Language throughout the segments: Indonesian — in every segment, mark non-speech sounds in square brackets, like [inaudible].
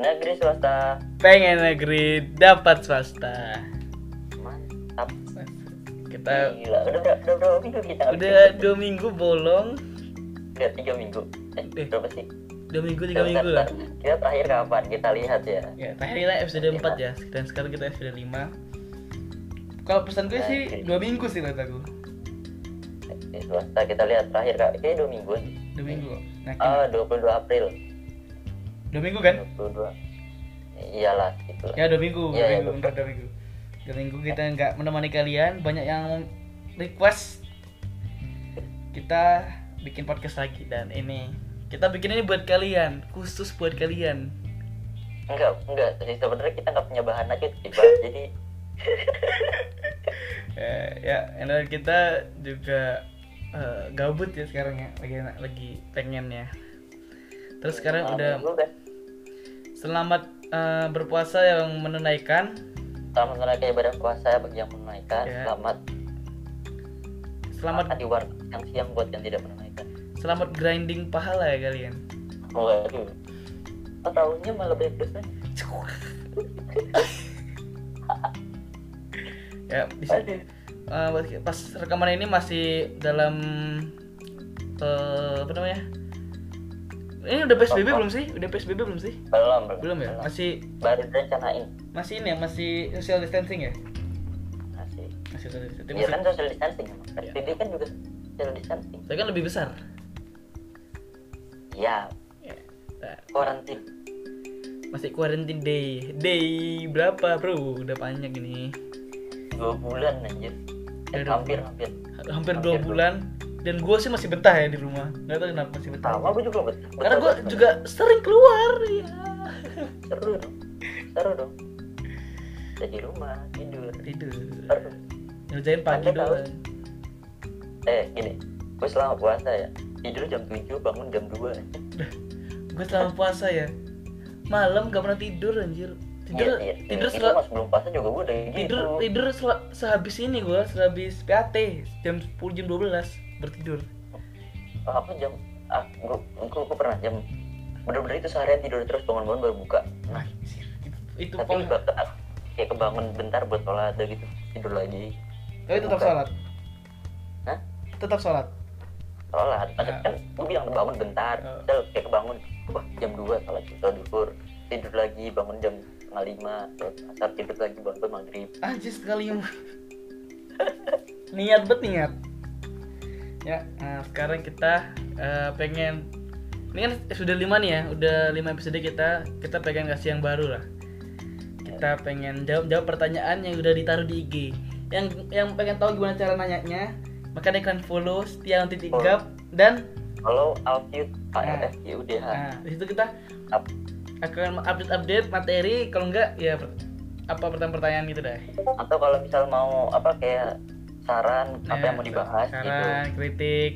negeri swasta. Pengen negeri dapat swasta. Mantap. Kita gila udah udah, udah berapa minggu kita udah dua minggu bolong. Udah tiga minggu. Eh, Eh. berapa sih? dua minggu tiga minggu lah. kita terakhir kapan? Kita lihat ya. Ya terakhir kita episode 4 ya. Dan sekarang kita episode 5 kalau pesan gue sih dua minggu sih menurut aku. Di swasta kita lihat terakhir kak. Kayak dua minggu. Dua minggu. Kok nah, ah 22 April dua minggu kan? 22 iyalah gitu lah ya dua minggu dua Iya, iya, minggu bentar, dua minggu. Dua minggu kita nggak menemani kalian banyak yang request. Kita bikin podcast lagi dan ini kita bikin ini buat kalian khusus buat kalian. Enggak enggak. Sih sebenarnya kita nggak punya bahan aja dibahas [laughs] jadi Eh, ya and kita juga eh, gabut ya sekarang ya lagi lagi pengen ya terus sekarang malam udah selamat eh, berpuasa yang menunaikan. Selamat menunaikan ibadah puasa bagi yang menunaikan. Ya. selamat selamat di warung yang siang buat yang tidak menunaikan. selamat grinding pahala ya kalian. Waduh. Oh, tahunnya malah banyak dosa [laughs] ya bisa. Eh, pas rekaman ini masih dalam eh, apa namanya ini udah psbb belum sih? Udah psbb belum sih? Belum belum. Belum ya? Masih baru direncanain. Masih ini ya? Masih social distancing ya? Masih. Masih social distancing. Iya masih, kan social distancing. Iya. PSBB kan juga social distancing. Tapi kan lebih besar. Ya Ya, nah, karantin masih quarantine day. Day berapa bro? Udah banyak ini. Dua bulan anjir. Ya, eh, dua hampir bulan. hampir. Hampir dua bulan dan gue sih masih betah ya di rumah. Nggak tahu kenapa masih betah. Sama gue juga betul karena gue juga sering keluar ya seru dong. Seru dong. Kita di rumah tidur. Tidur. Seru. Ngerjain pagi Anda tahu? doang. Eh gini. Gue selama puasa ya tidur jam 7 bangun jam 2 gue selama puasa ya malam gak pernah tidur anjir. Tidur Iya, iya. tidur itu sel- mas belum puasa juga gue udah gitu. tidur tidur sel- sehabis ini gue sehabis PAT jam 10 jam 12 bertidur oh, aku jam ah, gue, gue pernah jam bener-bener itu seharian tidur terus bangun-bangun baru buka nah, Anjir, itu, itu tapi pol- bakal kayak kebangun bentar buat sholat udah gitu tidur lagi tapi tetap Bukan. sholat Hah? tetap sholat sholat ada Nah. kan gue bilang bangun bentar Oh. Misal kayak kebangun wah jam 2 sholat sholat duhur tidur lagi bangun jam setengah lima asar tidur lagi bangun maghrib anjir sekali [laughs] niat bet niat ya nah, sekarang kita eh, pengen ini kan sudah lima nih ya udah lima episode kita kita pengen kasih yang baru lah kita pengen jawab jawab pertanyaan yang udah ditaruh di IG yang yang pengen tahu gimana cara nanyanya makanya kalian follow setia titik Follow. gap dan kalau Alfit Nah. ALF UDH nah di situ kita Up. akan update update materi kalau enggak ya apa pertanyaan-pertanyaan gitu deh atau kalau misal mau apa kayak saran apa Ya, yang mau dibahas gitu. saran kritik.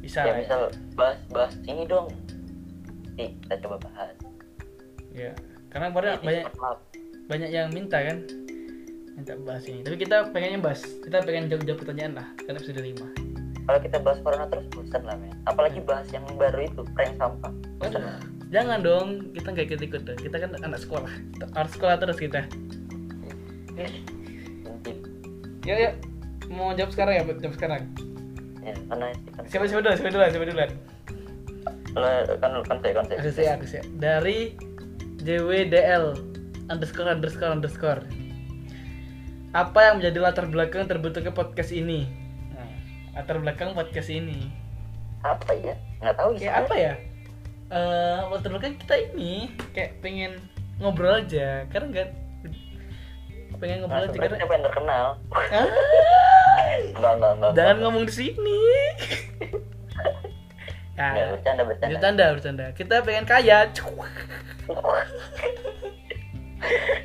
Bisa ya misal bahas bahas ini dong. Nih, kita coba bahas. Ya karena kemarin Ini banyak Lab. banyak yang minta kan? Minta bahas ini. Tapi kita pengennya bahas kita pengen jawab jawab pertanyaan lah kan episode 5 kalau kita bahas corona terus bosan lah men. Apalagi bahas yang baru itu prank sampah. Bosan. lah jangan dong. Kita nggak ikut ikut dong kita kan anak sekolah. Harus sekolah terus kita. Mungkin ya ya. Mau jawab sekarang ya jawab sekarang. Ya karena kan siapa siapa dulu siapa dulu siapa dulu kalau kan kan saya kan saya aku sih aku sih dari JWDL underscore underscore underscore. Apa yang menjadi latar belakang terbentuknya podcast ini? Nah, latar belakang podcast ini. Apa ya? Nggak tahu kayak apa ya? Eh latar belakang kita ini kayak pengen ngobrol aja. Karena enggak pengen nah, ngobrol sebenarnya karena kita pengen terkenal? Ah, enggak [laughs] enggak enggak jangan ngomong di sini. [laughs] Ya bercanda bercanda. bercanda bercanda. Kita pengen kaya.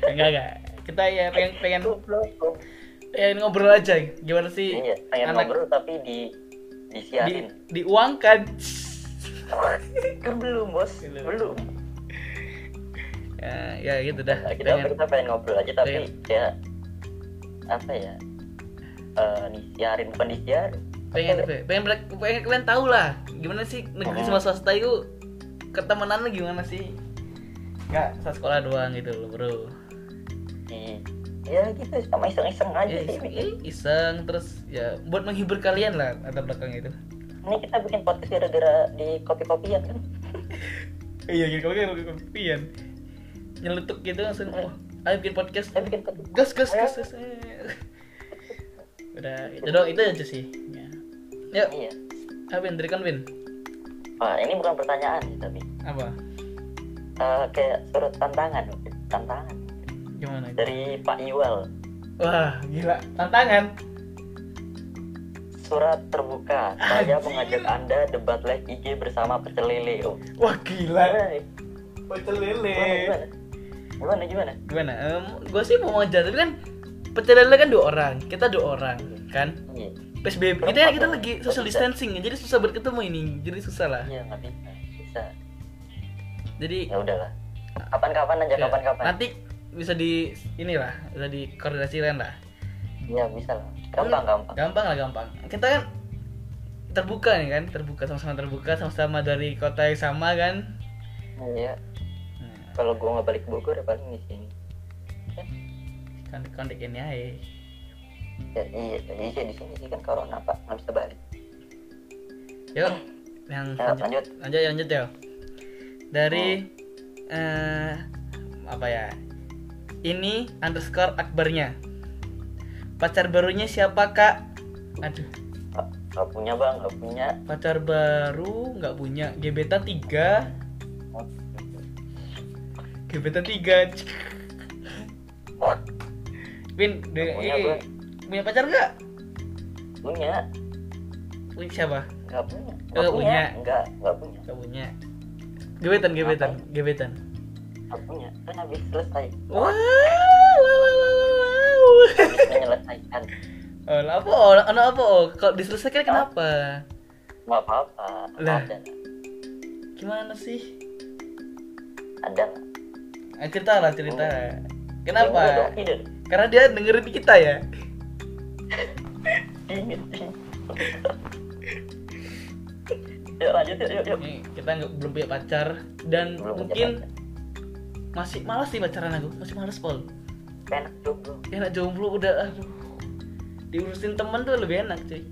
Enggak enggak. Kita ya pengen pengen pengen ngobrol aja. Gimana sih iya pengen anak ngobrol tapi di di, disiarin diuangkan. [laughs] Kan belum bos. Belum. belum ya, ya gitu dah Nah, kita pengen kita pengen ngobrol aja tapi pengen. ya apa ya eh disiarin bukan disiarin pengen apa ya? pengen pengen kalian tahu lah gimana sih negeri Hmm. sama swasta itu ketemenannya gimana sih nggak saat sekolah doang gitu loh bro ya gitu sama iseng-iseng aja ya, sih iseng, bikin. eh, iseng terus ya buat menghibur kalian lah latar belakang itu ini kita bikin podcast gara-gara di kopi-kopian kan [laughs] iya gitu kalau nyeletuk gitu langsung oh ayo bikin podcast. Saya bikin kopi gas gas gas, gas. Udah itu doang itu aja sih. Ya. yuk iya. Ah, Win dari kan Win wah ini bukan pertanyaan sih tapi apa? Eh, kayak surat tantangan tantangan. Gimana itu? dari Pak Iwal wah gila. Tantangan? Surat terbuka. Saya Anjir. mengajak anda debat live IG bersama pecel lele oh wah gila. Gimana nih? pecel gimana gimana? Gimana? Gimana gue sih mau ngajar tapi kan pecel lele kan dua orang kita dua orang kan? Iya. PSBB kita Berempat kita lagi social distancing jadi susah buat ketemu ini jadi susah lah. Iya nggak bisa jadi ya udahlah. Kapan-kapan aja ya, kapan-kapan. nanti bisa di inilah bisa di koordinasikan lah. Iya bisa lah. Gampang gampang. Gampang lah gampang. Kita kan terbuka nih kan terbuka sama-sama terbuka sama-sama dari kota yang sama kan? Iya kalau gua nggak balik Bogor ya paling di sini. Kan? Kontak ini aja. Ya, iya jadi sih di sini sih kan corona pak. Nggak bisa balik. Yuk yang ya, lanjut. Lanjut lanjut ya dari eh apa ya? Ini underscore akbarnya. Pacar barunya siapa kak? Aduh. Nggak- nggak punya bang. Nggak punya. Pacar baru nggak punya. Gebetan tiga gebetan tiga Win, de, punya, eh, punya pacar nggak? punya Punya siapa? nggak punya Nggak punya. nggak nggak punya Nggak punya. Gebetan, gebetan, gebetan. nggak punya kan habis selesai Wow, wow, wow, wow, wow. habis menyelesaikan Oh, apa? Oh, ano apa? Oh, kalau diselesaikan kenapa? nggak apa-apa Lah. ada Gimana sih? ada nggak? Ah, cerita lah, cerita. Ya, udah Kenapa? ide. Karena dia dengerin kita ya. Yuk lanjut yuk yuk, yuk. Nih, kita nggak belum punya pacar dan Belum mungkin pacar. masih malas sih pacaran aku, masih malas pol. enak jomblo Enak jomblo udah aduh. Diurusin temen tuh lebih enak cuy.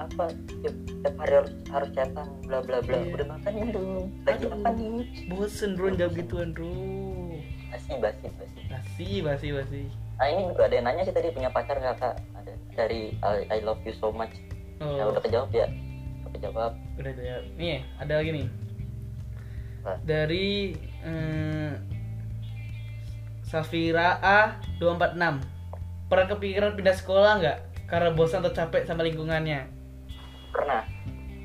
Apa tiap, tiap hari harus harus chatan bla bla bla Iya. udah makan belum lagi Aduh. apa nih Bosen bro jawab gituan bro. basi basi basi Basi, basi, basi. nah ini juga ada yang nanya sih tadi punya pacar nggak kak ada dari I, I love you so much Oh, ya udah kejawab ya udah kejawab udah ya. Nih, ada lagi nih. Apa? Dari eh, Safira A 246. Pernah kepikiran pindah sekolah nggak? Karena bosan atau capek sama lingkungannya. Pernah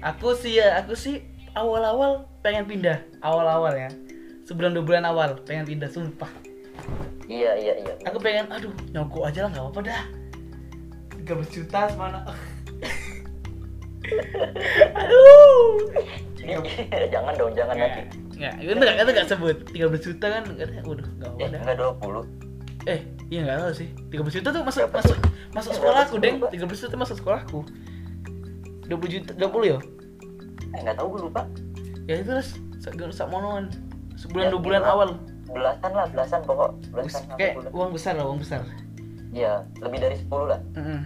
Aku sih ya, aku sih awal-awal pengen pindah. Awal-awal ya. Sebulan dua bulan awal pengen pindah, sumpah. iya iya iya Aku pengen, aduh, nyogok aja lah nggak apa-apa dah. 13 juta semana. [laughs] aduh. jangan dong jangan lagi nggak, itu nggak, itu nggak sebut 13 juta kan, katanya, waduh, nggak apa eh dah. enggak 20 Eh, iya nggak tahu sih. 13 juta tuh masuk masuk masuk Eh, sekolahku, Deng. sih, 13 juta masuk sekolahku. 20 juta, 20 ya? eh tahu gue lupa Ya itu lah, sak sak monoan. Sebulan Ya, dua bulan awal. belasan lah belasan pokok Bus- belasan sampai Kayak bulan uang besar lah, uang besar. iya lebih dari 10 lah Heeh.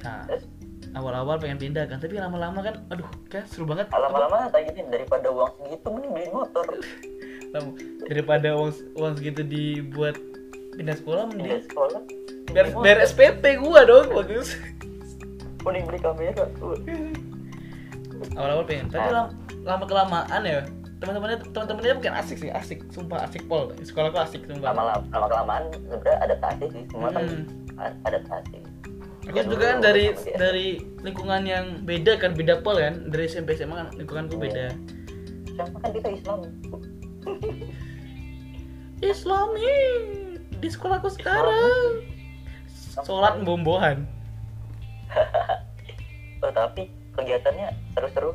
Nah, terus awal-awal pengen pindah kan, tapi lama-lama kan, aduh, kayak seru banget. lama-lama kayak gitu daripada uang segitu mending beli motor [laughs] daripada uang uang segitu dibuat pindah sekolah di mending sekolah biar biar. SPP gua dong bagus. [laughs] mending beli kamera awal-awal pengen. Tapi Ah. lama, lama kelamaan ya teman-temannya teman-temannya bukan asik sih asik. Sumpah asik pol. Sekolahku asik sumpah. Lama lama kelamaan sebenarnya adaptasi sih. Semua kan Hmm. a- adaptasi. Aku Ya, juga kan dari sama dia. dari lingkungan yang beda kan beda pol kan. Dari SMP SMA kan lingkunganku Iya. beda. Siapa kan kita Islam? [laughs] Islami. Di sekolahku sekarang. Sholat bombohan oh, [laughs] tapi kegiatannya seru-seru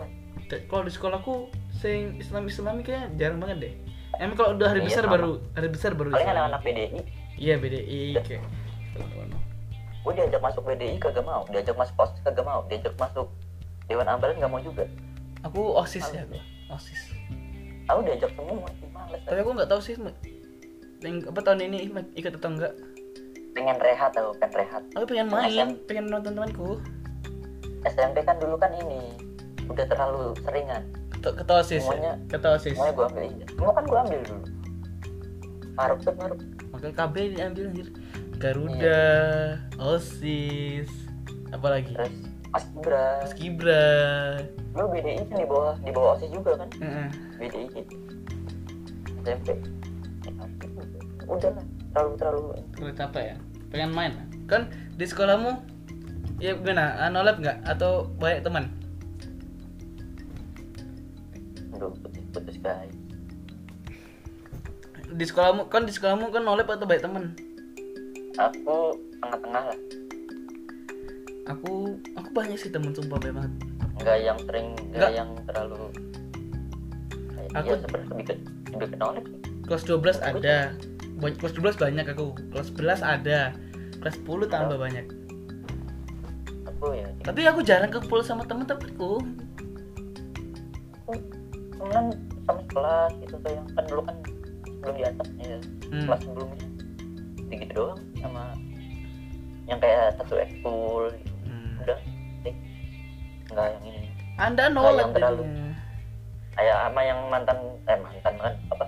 Te- kalau di sekolahku sing Islam Islami kayaknya jarang banget deh. Emang kalau udah hari Iya, besar sama. baru hari besar baru paling Islami. anak-anak BDI iya BDI kayak gue diajak masuk BDI kagak mau. Diajak masuk OSIS kagak mau. Diajak masuk Dewan Ambalan nggak mau juga. Aku osis ya aku. Osis. Aku diajak semua males tapi aku nggak tahu sih yang apa tahun ini ikut atau enggak pengen rehat tau pengen rehat. Aku pengen main pengen nonton temanku SMP kan dulu kan ini udah terlalu seringan ketua, ketua osis ya? Semuanya- ketua osis semuanya gua ambil iya. semua kan gua ambil dulu Maruk tuh Maruk Oke, KB diambil anjir. Garuda, OSIS, apa lagi? terus Mas Ibra Skibra. lu BDI kan di bawah di bawah osis juga kan Heeh. BDI gitu SMP udah lah terlalu terlalu Terlalu capek ya. Pengen main. Kan di sekolahmu ya gimana? Ah, No lab nggak atau banyak teman? aduh putus guys Di sekolahmu kan di sekolahmu kan no lab atau banyak teman? aku tengah-tengah lah Aku aku banyak sih temen sumpah banyak banget. nggak yang sering Nggak. yang terlalu Aku- ya sebenarnya lebih ke lebih ke. Kelas 12 ada. Kelas 12 banyak aku. Kelas 11 ada. Kelas 10 tambah banyak. Aku ya Tapi aku jarang kumpul sama temen-temenku. temenan sama kelas gitu tuh yang kan dulu kan sebelum di atas ya Hmm. kelas sebelumnya gitu doang sama yang kayak satu ekskul gitu. Hmm. udah sih nggak yang ini Anda no Nggak lab yang terlalu. kayak sama yang mantan eh mantan kan apa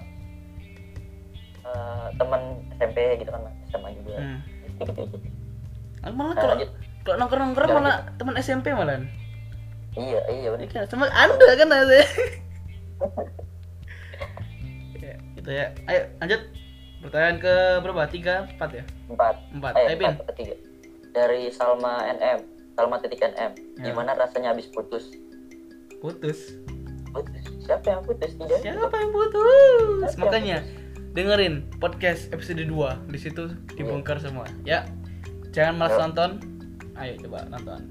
Eh, teman SMP gitu kan sama juga Hmm. gitu gitu Aku malah Nah, kalau lanjut. Kalau nongkrong nongkrong malah teman SMP malah. iya iya bener Iya, sama anda kan ada. [laughs] ya, gitu ya. Ayo lanjut. Pertanyaan ke berapa? Tiga, empat ya? empat Empat. Ayo, Bin. empat ketiga dari Salma NM Salma titik NM Ya. gimana rasanya habis putus Putus. putus siapa yang putus tidak Siapa yang putus? Siapa yang Makanya dengerin podcast episode 2 di situ dibongkar semua. Ya. Jangan malas nonton. Ayo coba nonton.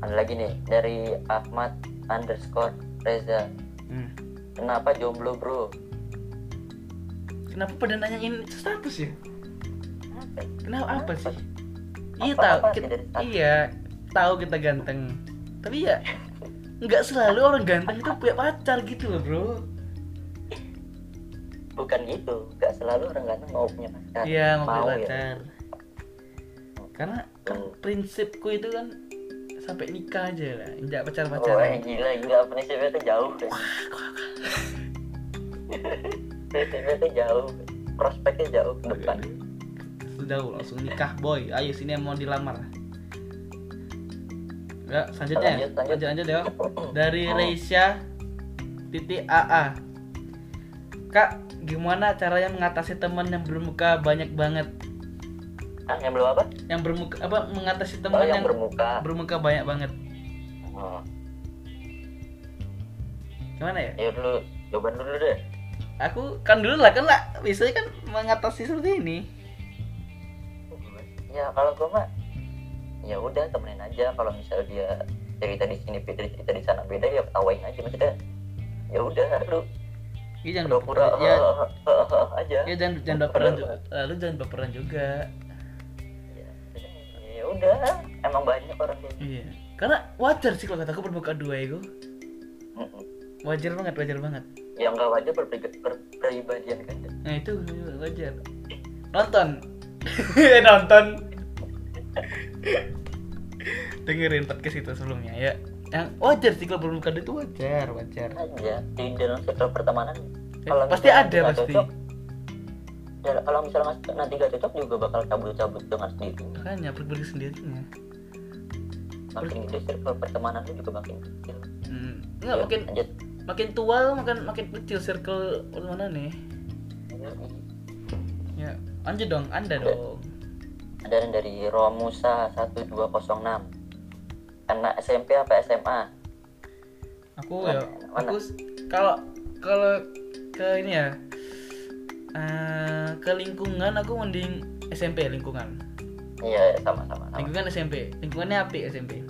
ada lagi nih dari Ahmad underscore Reza Hmm. kenapa jomblo bro Kenapa pada nanyain status ya? Apa ya? Kenapa apa sih? Iya Apa- tahu apa kita, iya tahu kita ganteng. Tapi ya nggak selalu orang ganteng itu punya pacar gitu loh bro. bukan gitu nggak selalu orang ganteng mau punya pacar Iya mau punya ya pacar. Karena kan prinsipku itu kan sampai nikah aja lah, tidak pacar Oh, eh, pacaran. gila gila prinsipnya tuh jauh deh. [laughs] prinsipnya tuh jauh prospeknya jauh ke depan Sudah langsung nikah boy. Ayo sini yang mau dilamar. Ya selanjutnya Lanjut, lanjut. lanjut lanjut ya. [coughs] Dari Oh. Reisha titik AA. Kak, gimana caranya mengatasi teman yang bermuka banyak banget? Ah yang belum apa? Yang bermuka apa mengatasi oh, teman yang yang bermuka. bermuka banyak banget? oh, Gimana ya? ya dulu jawaban dulu deh. Aku kan dulu lah kan lah. Biasanya kan mengatasi seperti ini. ya kalau gue mah ya udah temenin aja. Kalau misalnya dia cerita di sini beda cerita di sana beda ya ketawain aja maksudnya. Ya udah lu. Ya jangan pura-pura ya, [laughs] aja. Ya jangan jangan baperan juga. Lalu jangan baperan juga. Ya ya udah emang banyak orang kayak gitu. Iya. Karena wajar sih kalau kataku bermuka dua itu. Wajar banget, wajar banget. yang nggak wajar berperibadian kan Nah itu wajar. Nonton. [laughs] Nonton. Dengerin podcast itu sebelumnya ya. Yang wajar sih kalau bermuka dua itu wajar, wajar. aja di dalam sektor pertemanan Eh, kalau pasti ada pasti. cocok, ya, kalau misalnya nanti gak cocok juga bakal cabut-cabut dengan sendiri Makanya pergi sendirinya. makin gede circle pertemanan lu juga makin kecil Hmm. Enggak Ya, makin lanjut makin tua makin makin kecil circle mana nih? Ya, lanjut dong, Anda Ada. dong. ada yang dari Romusa 1206 anak SMP apa SMA Aku Mana? ya, Mana? aku kalau kalau ke ini ya ke lingkungan aku mending SMP lingkungan. iya sama sama sama Lingkungan SMP, lingkungannya api SMP.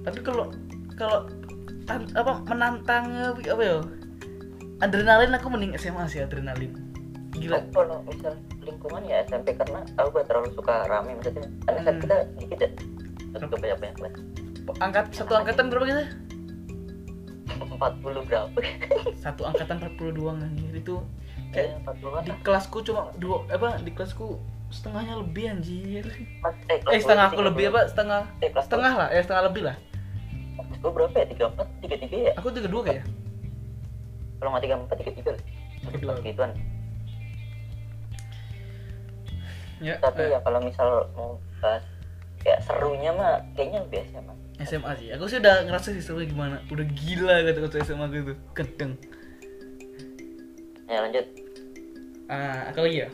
Tapi kalau kalau apa menantang apa ya? Adrenalin aku mending SMA sih adrenalin. Gila. Oh, kalau misal lingkungan ya SMP karena aku gak terlalu suka rame maksudnya karena kan Hmm. kita sedikit ya ke banyak banyak lah Angkat satu angkatan berapa kita? 40 berapa satu angkatan 40 doang anjir itu kayak kayak 40 di kelasku cuma dua apa di kelasku setengahnya lebih anjir. Eh, eh setengah aku lebih apa setengah eh, setengah lah eh setengah lebih lah. Gue berapa ya? 34 33 ya? Aku tiga dua kayak. Kalau nggak 34 33 Kedua. gituan. Ya tapi eh, ya kalau misal mau bahas kayak serunya mah kayaknya lebih SMA SMA sih. Aku sih udah ngerasa sih serunya gimana. Udah gila kata kata SMA gitu kedeng ya lanjut. Ah apa lagi ya?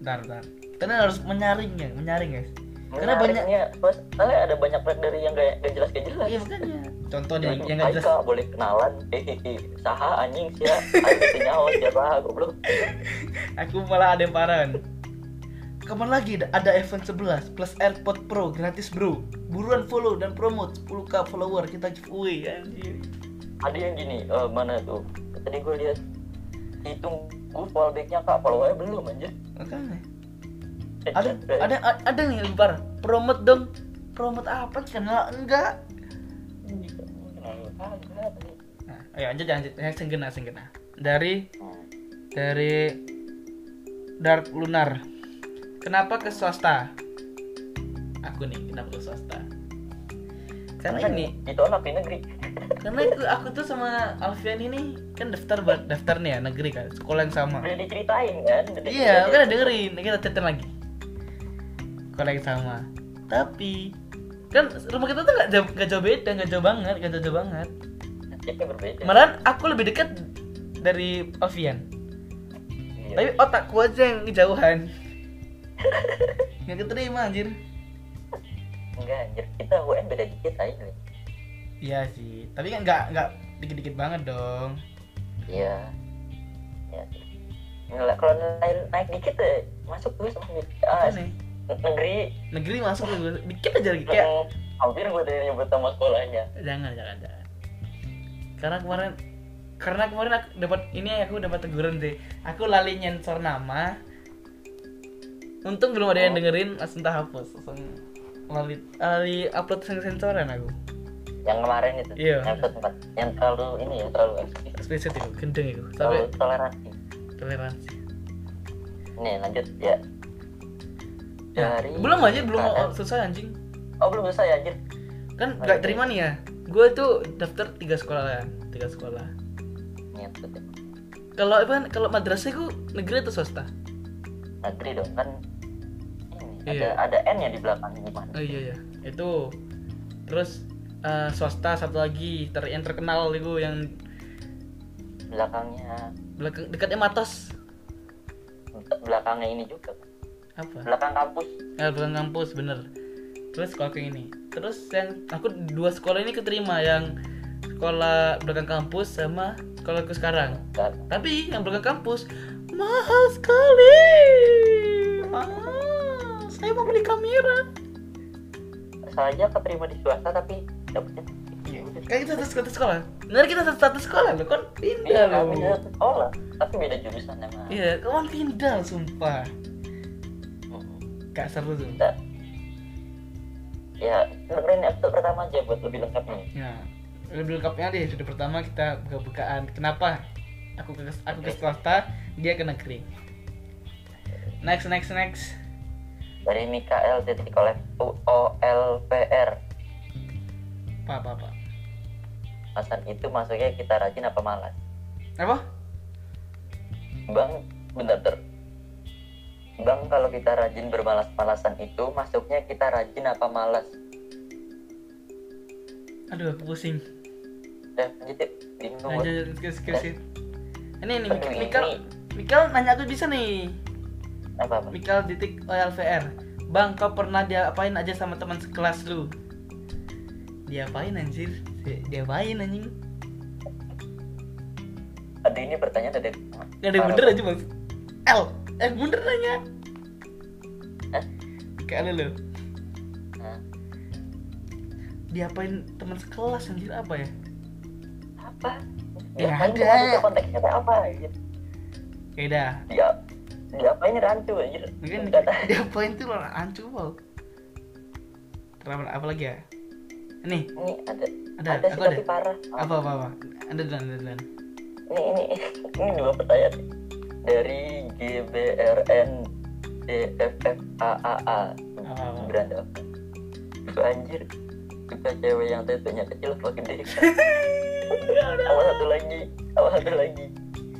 Bentar bentar. Karena harus menyaring ya menyaring guys. Karena banyak bos soalnya ada banyak track dari yang gak, gak jelas gak jelas. iya makanya. Contoh nih yang gak jelas. Kak, boleh kenalan. Hehehe. Saha anjing sia anjing nyawa siapa? Goblok. [laughs] Aku malah ada yang parah Kapan lagi ada- event 11 plus AirPod Pro gratis bro. Buruan follow dan promote 10k follower kita giveaway anjir ada yang gini eh, mana tuh? Tadi gue lihat hitung gue fallbacknya kak. Followernya belum anjir. Makanya. Eh, ada eh, ada ada nih lebih parah promote dong. Promote apa? Kenal enggak? Nah, ayo lanjut lanjut ya senggena senggena dari dari Dark Lunar. Kenapa ke swasta? Aku nih kenapa ke swasta karena Kan ini? ditolak di negeri. [laughs] Karena itu aku tuh sama Alfian ini kan daftar buat daftar nih ya negeri kan sekolah yang sama. Udah diceritain kan? Udah iya kan dengerin. Kita ceritain lagi. Sekolah yang sama. Tapi kan rumah kita tuh nggak jauh nggak jauh beda nggak jauh banget nggak jauh, jauh banget berbeda. Malahan aku lebih dekat dari Alfian. Iya. tapi otakku aja yang kejauhan. Nggak keterima anjir enggak anjir. Kita UN beda dikit aja nih iya sih. Tapi kan nggak nggak dikit-dikit banget dong. Iya. Ya Nilai, kalau nilai naik dikit ya masuk gue sama ah, negeri. Negeri masuk gue. Dikit aja lagi kayak yang hampir gue tadi nyebut nama sekolahnya. Jangan jangan jangan. Karena kemarin karena kemarin aku dapat ini aku dapat teguran deh aku lali nyensor nama. Untung belum ada yang Oh. dengerin langsung tak hapus langsung lali lali upload sensor sensoran aku. Yang kemarin itu? Iya. yang episode 4 yang terlalu ini ya terlalu explicit itu gendeng itu. Sampai toleransi. toleransi. Nih lanjut ya. Ya, dari belum aja belum. Mau KM. selesai anjing. Oh belum selesai anjir. Kan Oh, nggak terima nih ya. Gue tuh daftar tiga sekolah kan? Tiga sekolah. Ya. kalau apa kalau madrasah gue negeri atau swasta? Negeri dong kan Iya. ada ada N nya di belakang gimana Oh iya iya. Itu terus eh, swasta satu lagi ter yang terkenal itu yang belakangnya belakang dekatnya Matos. belakangnya ini juga Apa? belakang kampus Ya, belakang kampus bener. Terus sekolah kayak ini. Terus yang aku dua sekolah ini keterima yang sekolah belakang kampus sama sekolahku sekarang. kan Tapi yang belakang kampus mahal sekali. Mahal. Saya mau beli kamera. saja keterima di swasta tapi dapetnya Iya, Kayak kita satu satu sekolah. Bener kita satu satu sekolah loh, kan pindah Iya, kami satu sekolah, tapi beda jurusan emang. Iya, kawan pindah sumpah. Gak seru tuh. Kita, ya, dengerin episode pertama aja buat lebih lengkapnya. Ya, lebih lengkapnya deh. Sudah pertama kita buka-bukaan. Kenapa? Aku ke aku ke swasta, dia ke negeri. Next, next, next. Dari Mikael titik oleh OLPR. Apa, apa, apa? Masan itu masuknya kita rajin apa malas? Apa? Bang, bentar ter. Bang, kalau kita rajin bermalas-malasan itu masuknya kita rajin apa malas? Aduh, aku pusing. Udah, lanjut yuk. Bingung. Lanjut, skip, skip, skip. Ini, ini. Mikal nanya aku bisa nih. Apa-apa? Mikal titik OLVR. Bang, kau pernah diapain aja sama teman sekelas lu? Diapain anjir? Di- Diapain anjing? Aduh, ini pertanyaan ada Gak ada yang bener aja bang L Eh bener nanya Hah? Kayak lu Hah? Diapain teman sekelas anjir apa ya apa? Ya, Diapain ada. konteksnya apa? Ya udah Dia diapain rancu anjir? Mungkin diapain tuh orang ancu bang Terus apa lagi ya? Nih ini ada ada, ada sih aku ada parah. Apa apa apa? Anda duluan anda duluan. Ini ini [laughs] ini dua pertanyaan. Dari GBRN DFFAAA apa beranda. Itu anjir. Suka cewek yang tetonya kecil apa gede [laughs] sama satu lagi sama satu lagi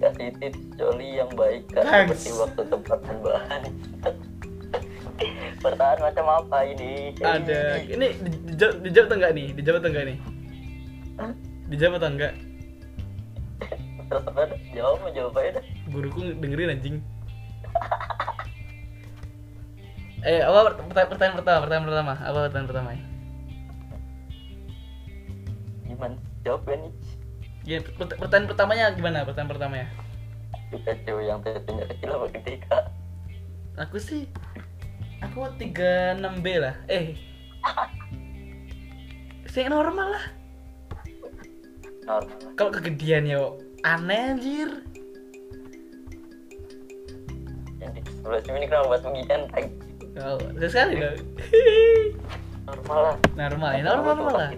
kasih tips coli yang baik kan seperti waktu tempat dan bahan. Pertahanan macam apa ini? Ada. Ini di- dijawab, dijawab atau enggak nih? Dijawab atau enggak nih? Hah? dijawab atau enggak jawab mau jawab aja dah guruku dengerin anjing. Eh apa pertanyaan, pertanyaan pertama pertanyaan pertama. Apa pertanyaan pertama? Ya gimana? Jawab ya nih Ya, pert- pertanyaan pertamanya gimana? Pertanyaan pertamanya? Cewek yang tetonya kecil apa gede kak aku sih aku 36 B lah. Eh. Sih normal lah. Normal. Kalau kegedean ya aneh anjir. Yang di sebelah sini kenapa bahas beginian lagi oh, sekali dong normal lah. Normal ya normal normal lah.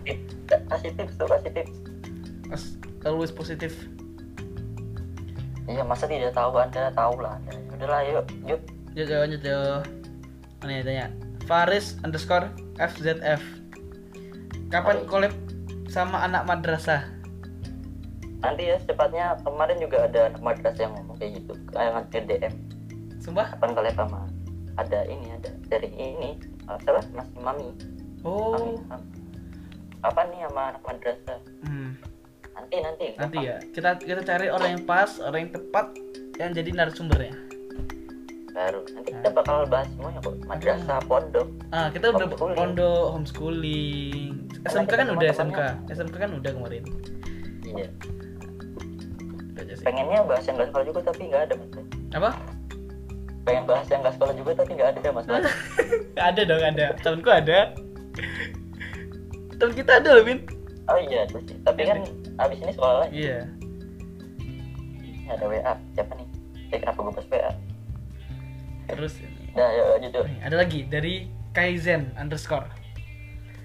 kasih tips kasih tips Mas, always positif iya masa tidak tahu anda tahu lah anda udahlah yuk yuk Yuk, yuk, lanjut yuk. Mana ya tanya? Faris underscore FZF. Kapan collab sama anak madrasah? nanti ya secepatnya kemarin juga ada anak madrasah yang ngomong kayak gitu yang DM Sumpah? kapan kalian sama ada ini ada dari ini uh, siapa mas mami Oh. mami Mami. kapan nih sama anak madrasah Hmm. Nanti nanti Nanti ya. Kita kita cari orang yang pas, orang yang tepat yang jadi narasumbernya. baru nanti kita bakal bahas semuanya kok madrasah pondok Ah, kita udah pondok homeschooling. SMK kan udah SMK. SMK kan udah kemarin. iya pengennya bahas yang gak sekolah juga tapi nggak ada mas Apa? pengen bahas yang gak sekolah juga tapi nggak ada mas [laughs] ada dong, ada. Temenku ada. Temen kita ada loh, Min. Oh iya tapi kan abis ini sekolah lagi Iya. Ini ada WA siapa nih eh kenapa gue pas WA Terus ini. Nah, yuk lanjut yuk. Nih, ada lagi dari Kaizen underscore.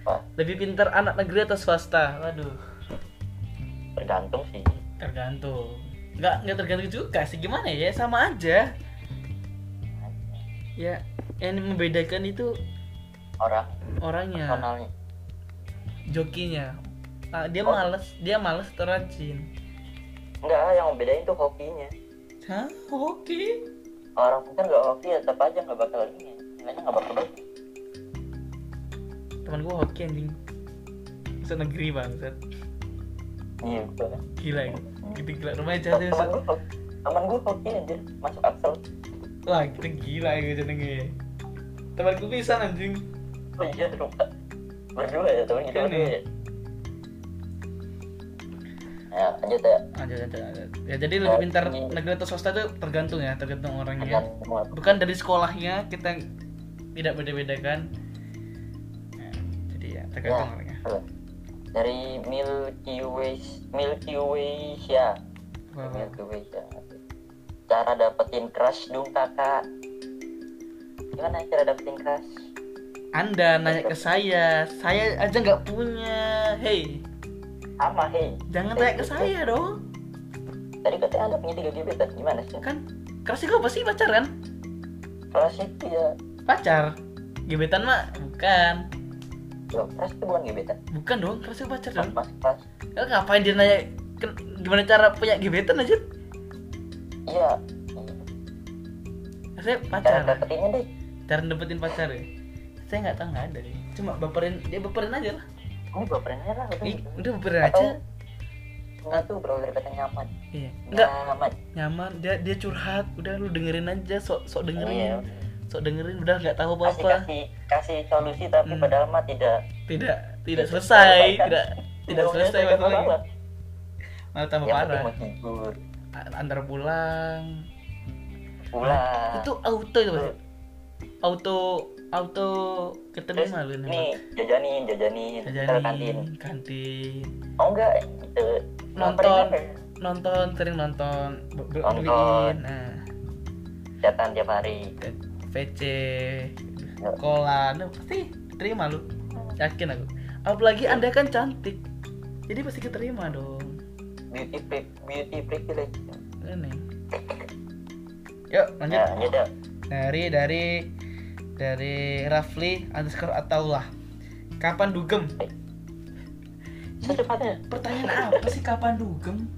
Wah, Lebih pintar anak negeri atau swasta? Waduh, tergantung sih. tergantung. Nggak nggak tergantung juga sih gimana ya sama aja. Ya, yang membedakan itu Orang orangnya, personalnya. jokinya. Ah, dia Oh. males, dia males atau rajin. Enggak, yang membedain tuh hokinya. Hah? Oke. Orang kan nggak hoki ya tetap aja nggak bakal ini. Nilainya nggak bakal bagus. Temen gua hoki anjing. Bisa negeri bangsat. Iya, betul. Gila ya. Gitu gila rumahnya jauh Temen gue hoki. Temen gue hoki anjir, masuk Axel. Wah, kita gila ya jenenge. Temen gua bisa anjing. Oh iya, lupa. Berdua ya, temen kita berdua ya. Ya, lanjut ya. Lanjut, lanjut, lanjut. Ya jadi lebih Oh, pintar ini. negeri atau swasta itu tergantung ya, tergantung orangnya. Tergantung semua. Bukan dari sekolahnya kita tidak beda-bedakan. Nah, jadi ya tergantung Ya. orangnya. Dari Milky Way, Milky Way ya. Milky Way ya. Cara dapetin crush dong kakak. Gimana cara dapetin crush? Anda nanya ke saya, saya aja nggak punya. Hey, Sama hei. jangan tanya ke saya dong. Tadi katanya anda punya tiga gebetan. Gimana sih? Kan kerasnya kau pasti pacar kan? Crush itu ya. Pacar. Gebetan mah bukan. Loh, crush itu bukan gebetan. Bukan dong, kerasnya pacar dong. Mas crush. Ya, ngapain dia nanya gimana cara punya gebetan aja? Iya. Saya Cara pacar. dapetinnya deh. Cara dapetin pacar ya? Saya nggak tahu nggak ada deh. Cuma baperin, dia baperin aja lah. Ini baperin aja lah. Udah, Ih, gitu. udah baperin Atau- aja. Semua tuh berawal dari kata nyaman. Iya. Enggak Nyaman. nyaman. Dia dia curhat. Udah lu dengerin aja. Sok sok Iya. dengerin. Sok dengerin. Udah nggak tahu apa Kasih apa. kasih kasih solusi tapi Hmm. padahal mah tidak Tidak tidak Tidak selesai. kan? Tidak tidak selesai masalahnya. masalah. Malah tambah Yang parah. Antar pulang. Pulang. Itu auto itu pasti. Auto auto ketemu Terus malu nih jajanin jajanin ke kantin. Jajanin, kantin, Oh enggak itu Nonton. nonton, sering nonton, Nonton. nah, Catatan tiap hari. VC, kola, nah, pasti terima lu, yakin aku. apalagi anda kan cantik. Jadi pasti keterima dong. Beauty beauty privilege ini. Yuk lanjut. Ya lanjut dari dari dari Rafli underscore Ataulah kapan dugem? Secepatnya. Pertanyaan apa sih kapan dugem?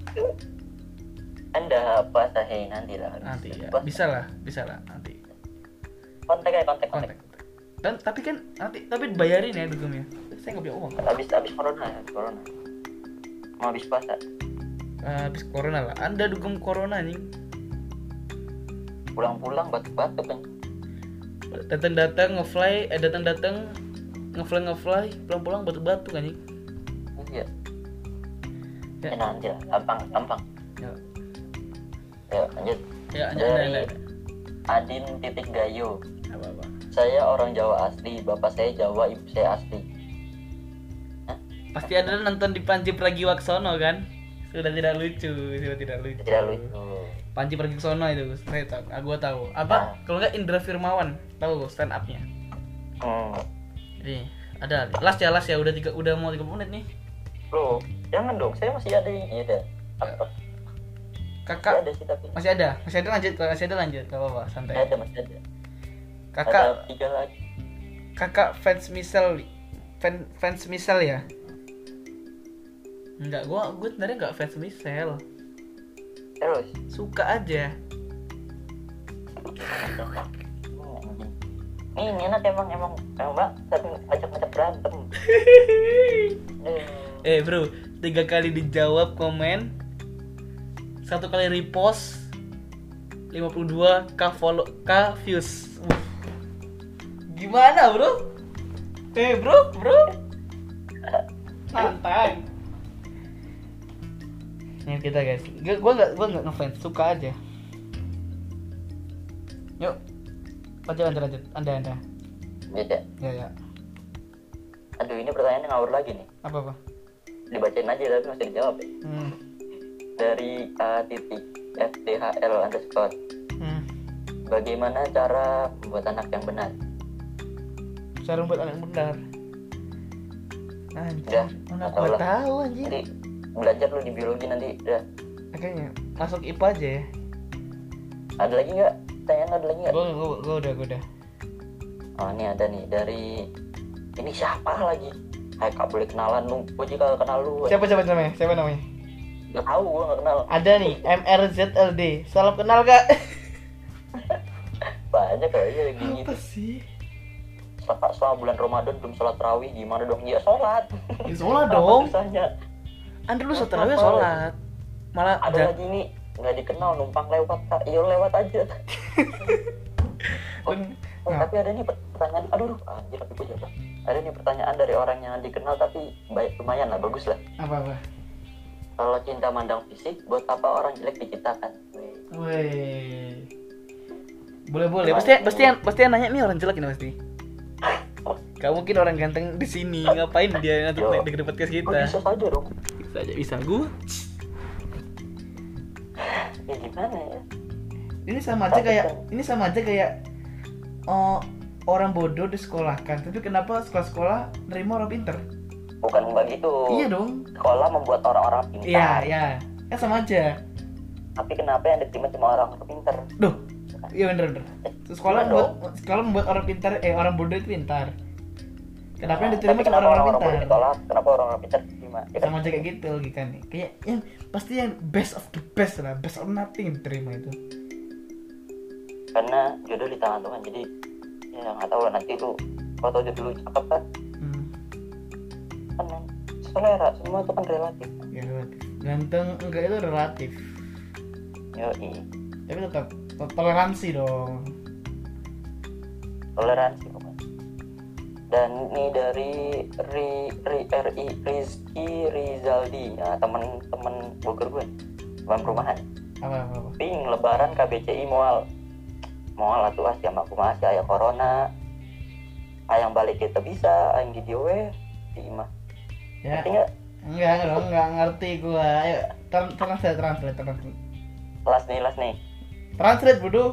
Anda puasa hei nanti lah. Nanti ya. Bisa lah bisa lah nanti. Kontak ya kontak kontak. Kontak dan tapi kan nanti tapi bayarin ya dugemnya saya nggak punya uang. Habis habis corona ya corona. Mau habis puasa? Habis corona lah. Anda dugem corona nih pulang-pulang batuk-batuk kan. Datang datang ngefly eh datang datang ngefly ngefly pulang pulang batu batu kan iya. Ya. ya nanti lah gampang gampang. Ya. Ya lanjut. Ya ada dari Adin titik Gayo. Apa apa saya orang Jawa asli bapak saya Jawa ibu saya asli. Pasti ada nonton di Panji Pragiwaksono kan sudah tidak lucu sudah tidak lucu. Tidak lucu. Panji Pragiwaksono itu saya tahu ah, gua tahu. Apa? Nah. kalau nggak Indra Firmawan tahu stand upnya hmm. jadi ada. Last ya last ya udah tiga udah mau 30 menit nih. Loh, jangan dong saya masih ada yang iya dah apa? Masih kakak ada sih tapi. masih ada? Masih ada lanjut masih ada lanjut gak apa-apa santai. Ada masih ada. Kakak ada tiga lagi. kakak fans misal fan, fans misal ya enggak gua gue sebenarnya enggak fans misal terus? Suka aja. Ini minat emang emang emang mbak. Tapi ngajak ngajak berantem. Eh, [laughs] eh bro. Tiga kali dijawab komen. Satu kali repost. 52 k follow k views. Uh. gimana bro? Eh bro bro? Santai ini kita guys. Gue gua nggak gua nggak ngefans. Suka aja. Yuk. Lanjut lanjut lanjut. Anda anda beda ya ya. Aduh ini pertanyaannya ngawur lagi nih. Apa apa? Dibacain aja tapi masih dijawab ya. Hmm. dari a titik fdhl underscore. Hmm. bagaimana cara membuat anak yang benar? Cara buat anak benar. Anjir mana lah. tahu anjir. Jadi belajar lu di biologi nanti udah makanya masuk IPA aja ya. Ada lagi nggak? Pertanyaan ada lagi nggak? Gua, gua, gua udah gua udah. Oh ini ada nih dari ini siapa lagi? Hai kak boleh kenalan lu gue juga kenal lu. Siapa siapa namanya? Siapa namanya? Gak tau gue gak kenal. Ada nih MRZLD salam kenal kak. [laughs] Banyak kayaknya yang gini apa sih? Selama, selama bulan Ramadan belum sholat terawih. Gimana dong? Ya sholat. Ya sholat [laughs] Apa dong. susahnya? Anda lu setelah sholat. Malah Ada lagi nih nggak dikenal numpang lewat kak. Iya lewat aja. [laughs] Oh, oh, Nah. Tapi ada nih pertanyaan Aduh aduh, anjir tapi gue jatuh. Ada nih pertanyaan dari orang yang dikenal tapi baik lumayan lah bagus lah. Apa apa? Kalau cinta mandang fisik buat apa orang jelek diciptakan? Weh. boleh boleh. Pasti pasti yang pasti yang nanya nih orang jelek ini pasti. [laughs] Gak mungkin orang ganteng di sini. Ngapain dia ngatur Yo. di podcast Oh, kita bisa saja dong bisa aja bisa Ya gimana ya? ini sama aja kayak ini sama aja kayak oh, orang bodoh disekolahkan. Tapi kenapa sekolah-sekolah nerima orang pinter? Bukan mbak gitu iya dong. Sekolah membuat orang-orang pintar. Iya iya. Kan sama aja. Tapi kenapa yang diterima cuma orang pintar? Duh, iya bener bener. Sekolah Iya membuat sekolah membuat orang pintar, eh orang bodoh itu pintar. Kenapa yang diterima cuma orang-orang pintar? Kenapa orang-orang pintar Ya kan? Sama aja kayak gitu logikanya. Kayak yang pasti yang best of the best lah, best of nothing yang diterima itu. Karena jodoh di tangan Tuhan. Jadi ya nggak tahu lah nanti lu kalau tau jodoh lu cakep kan Hmm, kan selera semua itu kan relatif. ya relatif. Ganteng enggak itu relatif. Yoi. Tapi tetap toleransi dong. toleransi. Dan ini dari Ri, Ri, RI Rizky Rizaldi, nah, temen-temen Bogor gue, teman perumahan. Apa apa apa. Ping lebaran KBCI mual mual atuh ah siapa aku masih aya corona ayang balik kita bisa ayang di we di imah Ya, ngerti nggak enggak dong, enggak ngerti gua. Ayo, tran- translate, translate, translate. kelas nih kelas nih Translate, bodoh.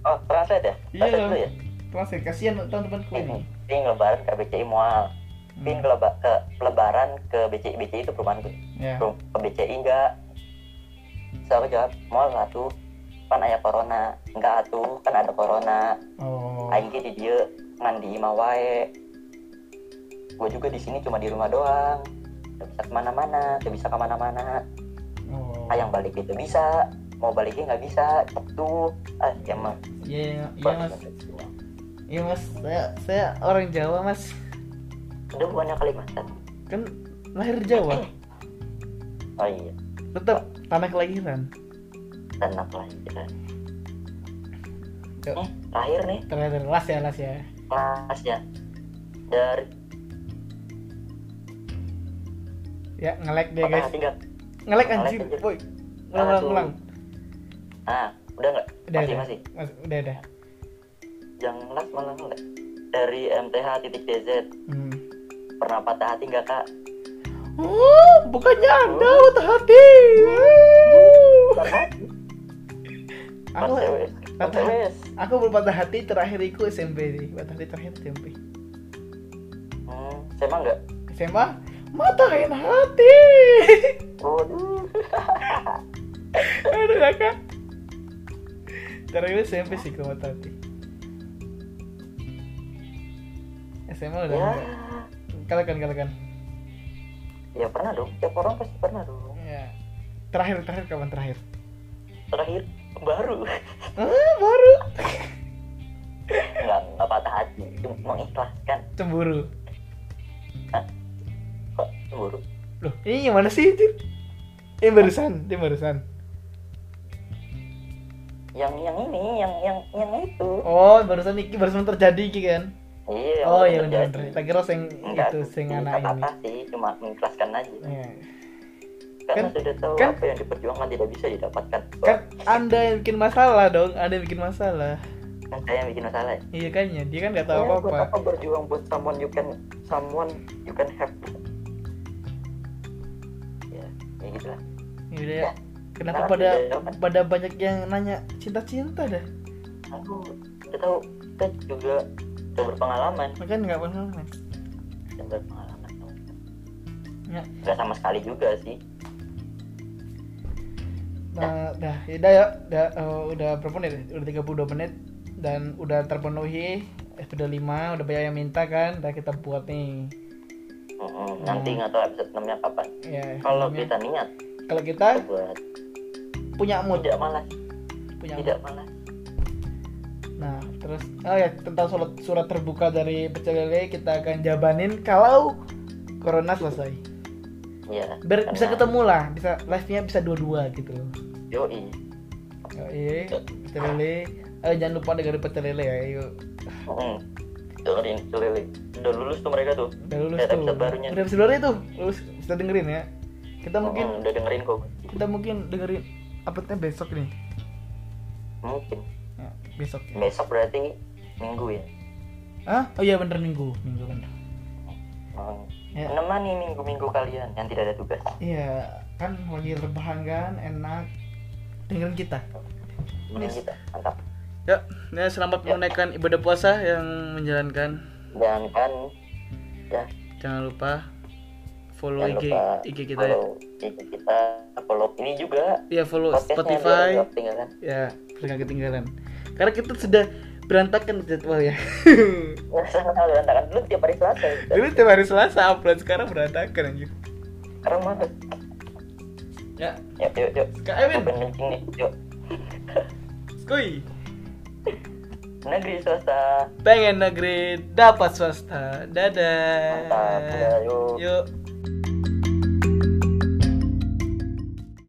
oh translate ya Iya translate dong. dulu ya Translate, kasihan teman-temanku ini. Ping lebaran KBCI mual. Pin ke, leba- ke lebaran ke BCI BCI itu perumahan gue ya. Perum- ke BCI enggak. Terus aku jawab mau lah tuh? Kan ayah corona. Enggak atuh kan ada corona. Oh. Aing di dia ngan di imah wae. Gue juga di sini cuma di rumah doang. Gak bisa ke mana-mana gak bisa ke mana-mana. Oh. Ayang balik itu bisa mau baliknya nggak bisa tuh. Ah ya mah. Iya iya. mas iya mas. Saya saya orang Jawa mas. Udah bukannya Kalimantan? Kan lahir Jawa. Oh iya. Tetap tanah kelahiran. Tanah kelahiran. Yuk, eh lahir nih. Terakhir las ya las ya. Kelasnya dari ya ngelek deh guys. ngelek Ngelek anjir boy Aduh. ulang ah udah nggak? Udah masih udah. masih? Mas, udah udah jangan las malah ngelek dari MTH titik DZ hmm. pernah patah hati nggak kak Oh, bukannya anda patah hati. patah hati Aku, Mas Ewes Mas patah hati. Aku terakhir itu SMP nih. Patah hati terakhir SMP. hmm, mah nggak SMA matahin hati. waduh [laughs] Aduh kakak. Terakhir SMP sih ke patah hati. SMA udah ya enggak. Kalakan kalakan. ya pernah dong tiap orang pasti pernah dong Ya. Terakhir terakhir kapan terakhir? terakhir baru Ah, baru. nggak nggak patah hati cuma mengikhlaskan Cemburu. kok cemburu Loh, ini yang mana sih? Cir? Yang barusan, yang barusan. yang yang ini yang yang yang itu Oh, barusan iki barusan terjadi iki kan. Iya oh iya benar. Tak kira sing Enggak, itu sing anak ini. apa-apa sih cuma mengikhlaskan aja Iya. karena Kan- sudah tahu kan- apa yang diperjuangkan tidak bisa didapatkan Kan Anda yang bikin masalah dong, Anda yang bikin masalah. Kan saya yang bikin masalah ya Iya kan ya, dia kan nggak tahu Ya, apa-apa. apa berjuang buat someone you can someone you can have ya ya gitu lah Ya udah ya. Ya, Kenapa sekarang pada pada banyak yang nanya cinta-cinta dah? aku udah tahu kita juga udah berpengalaman Kan nggak pernah. dan berpengalaman Ya. nggak sama sekali juga sih Nah, dah, yaudah ya, udah, eh, udah berapa menit? Udah 32 menit dan udah terpenuhi episode 5, udah banyak yang minta kan, udah kita buat nih. Mm-mm. nanti nggak tahu episode 6 nya kapan Ya, kalau kita niat kalau kita buat punya mood, tidak malas punya mood. tidak malas Nah, terus oh ya tentang surat surat terbuka dari pecel lele kita akan jabanin kalau corona selesai. ya Biar bisa ketemu lah, bisa live-nya bisa dua-dua gitu. yoi Oh, iya, pecel lele. Ayo jangan lupa dengerin pecel lele ya, yuk. Mm. dengerin Celele udah lulus tuh mereka tuh Udah lulus tuh. episode barunya. Udah episode barunya tuh, lulus bisa dengerin ya. Kita mungkin udah dengerin kok kita mungkin dengerin uploadnya besok nih. mungkin besok. Ya. besok berarti minggu ya Hah? Oh iya bener minggu, minggu bener. Mau Ya. menemani minggu-minggu kalian yang tidak ada tugas Iya, kan lagi rebahan kan, enak. Dengerin kita. Mending kita mantap Ya, ya selamat menunaikan ibadah puasa yang menjalankan. dan kan ya Jangan lupa follow jangan IG lupa IG kita ya. follow IG kita follow ini juga Ya follow Spotify. Ya, nggak ketinggalan. Karena kita sudah berantakan jadwal ya. nggak [laughs] sama sekali berantakan dulu tiap hari selasa ya. Dulu tiap hari Selasa upload, sekarang berantakan anjir. sekarang mana Ya, yuk yuk yuk Kak kencing nih yuk skuy. negeri swasta Pengen negeri dapat swasta. Dadah. mantap ya yuk Yuk.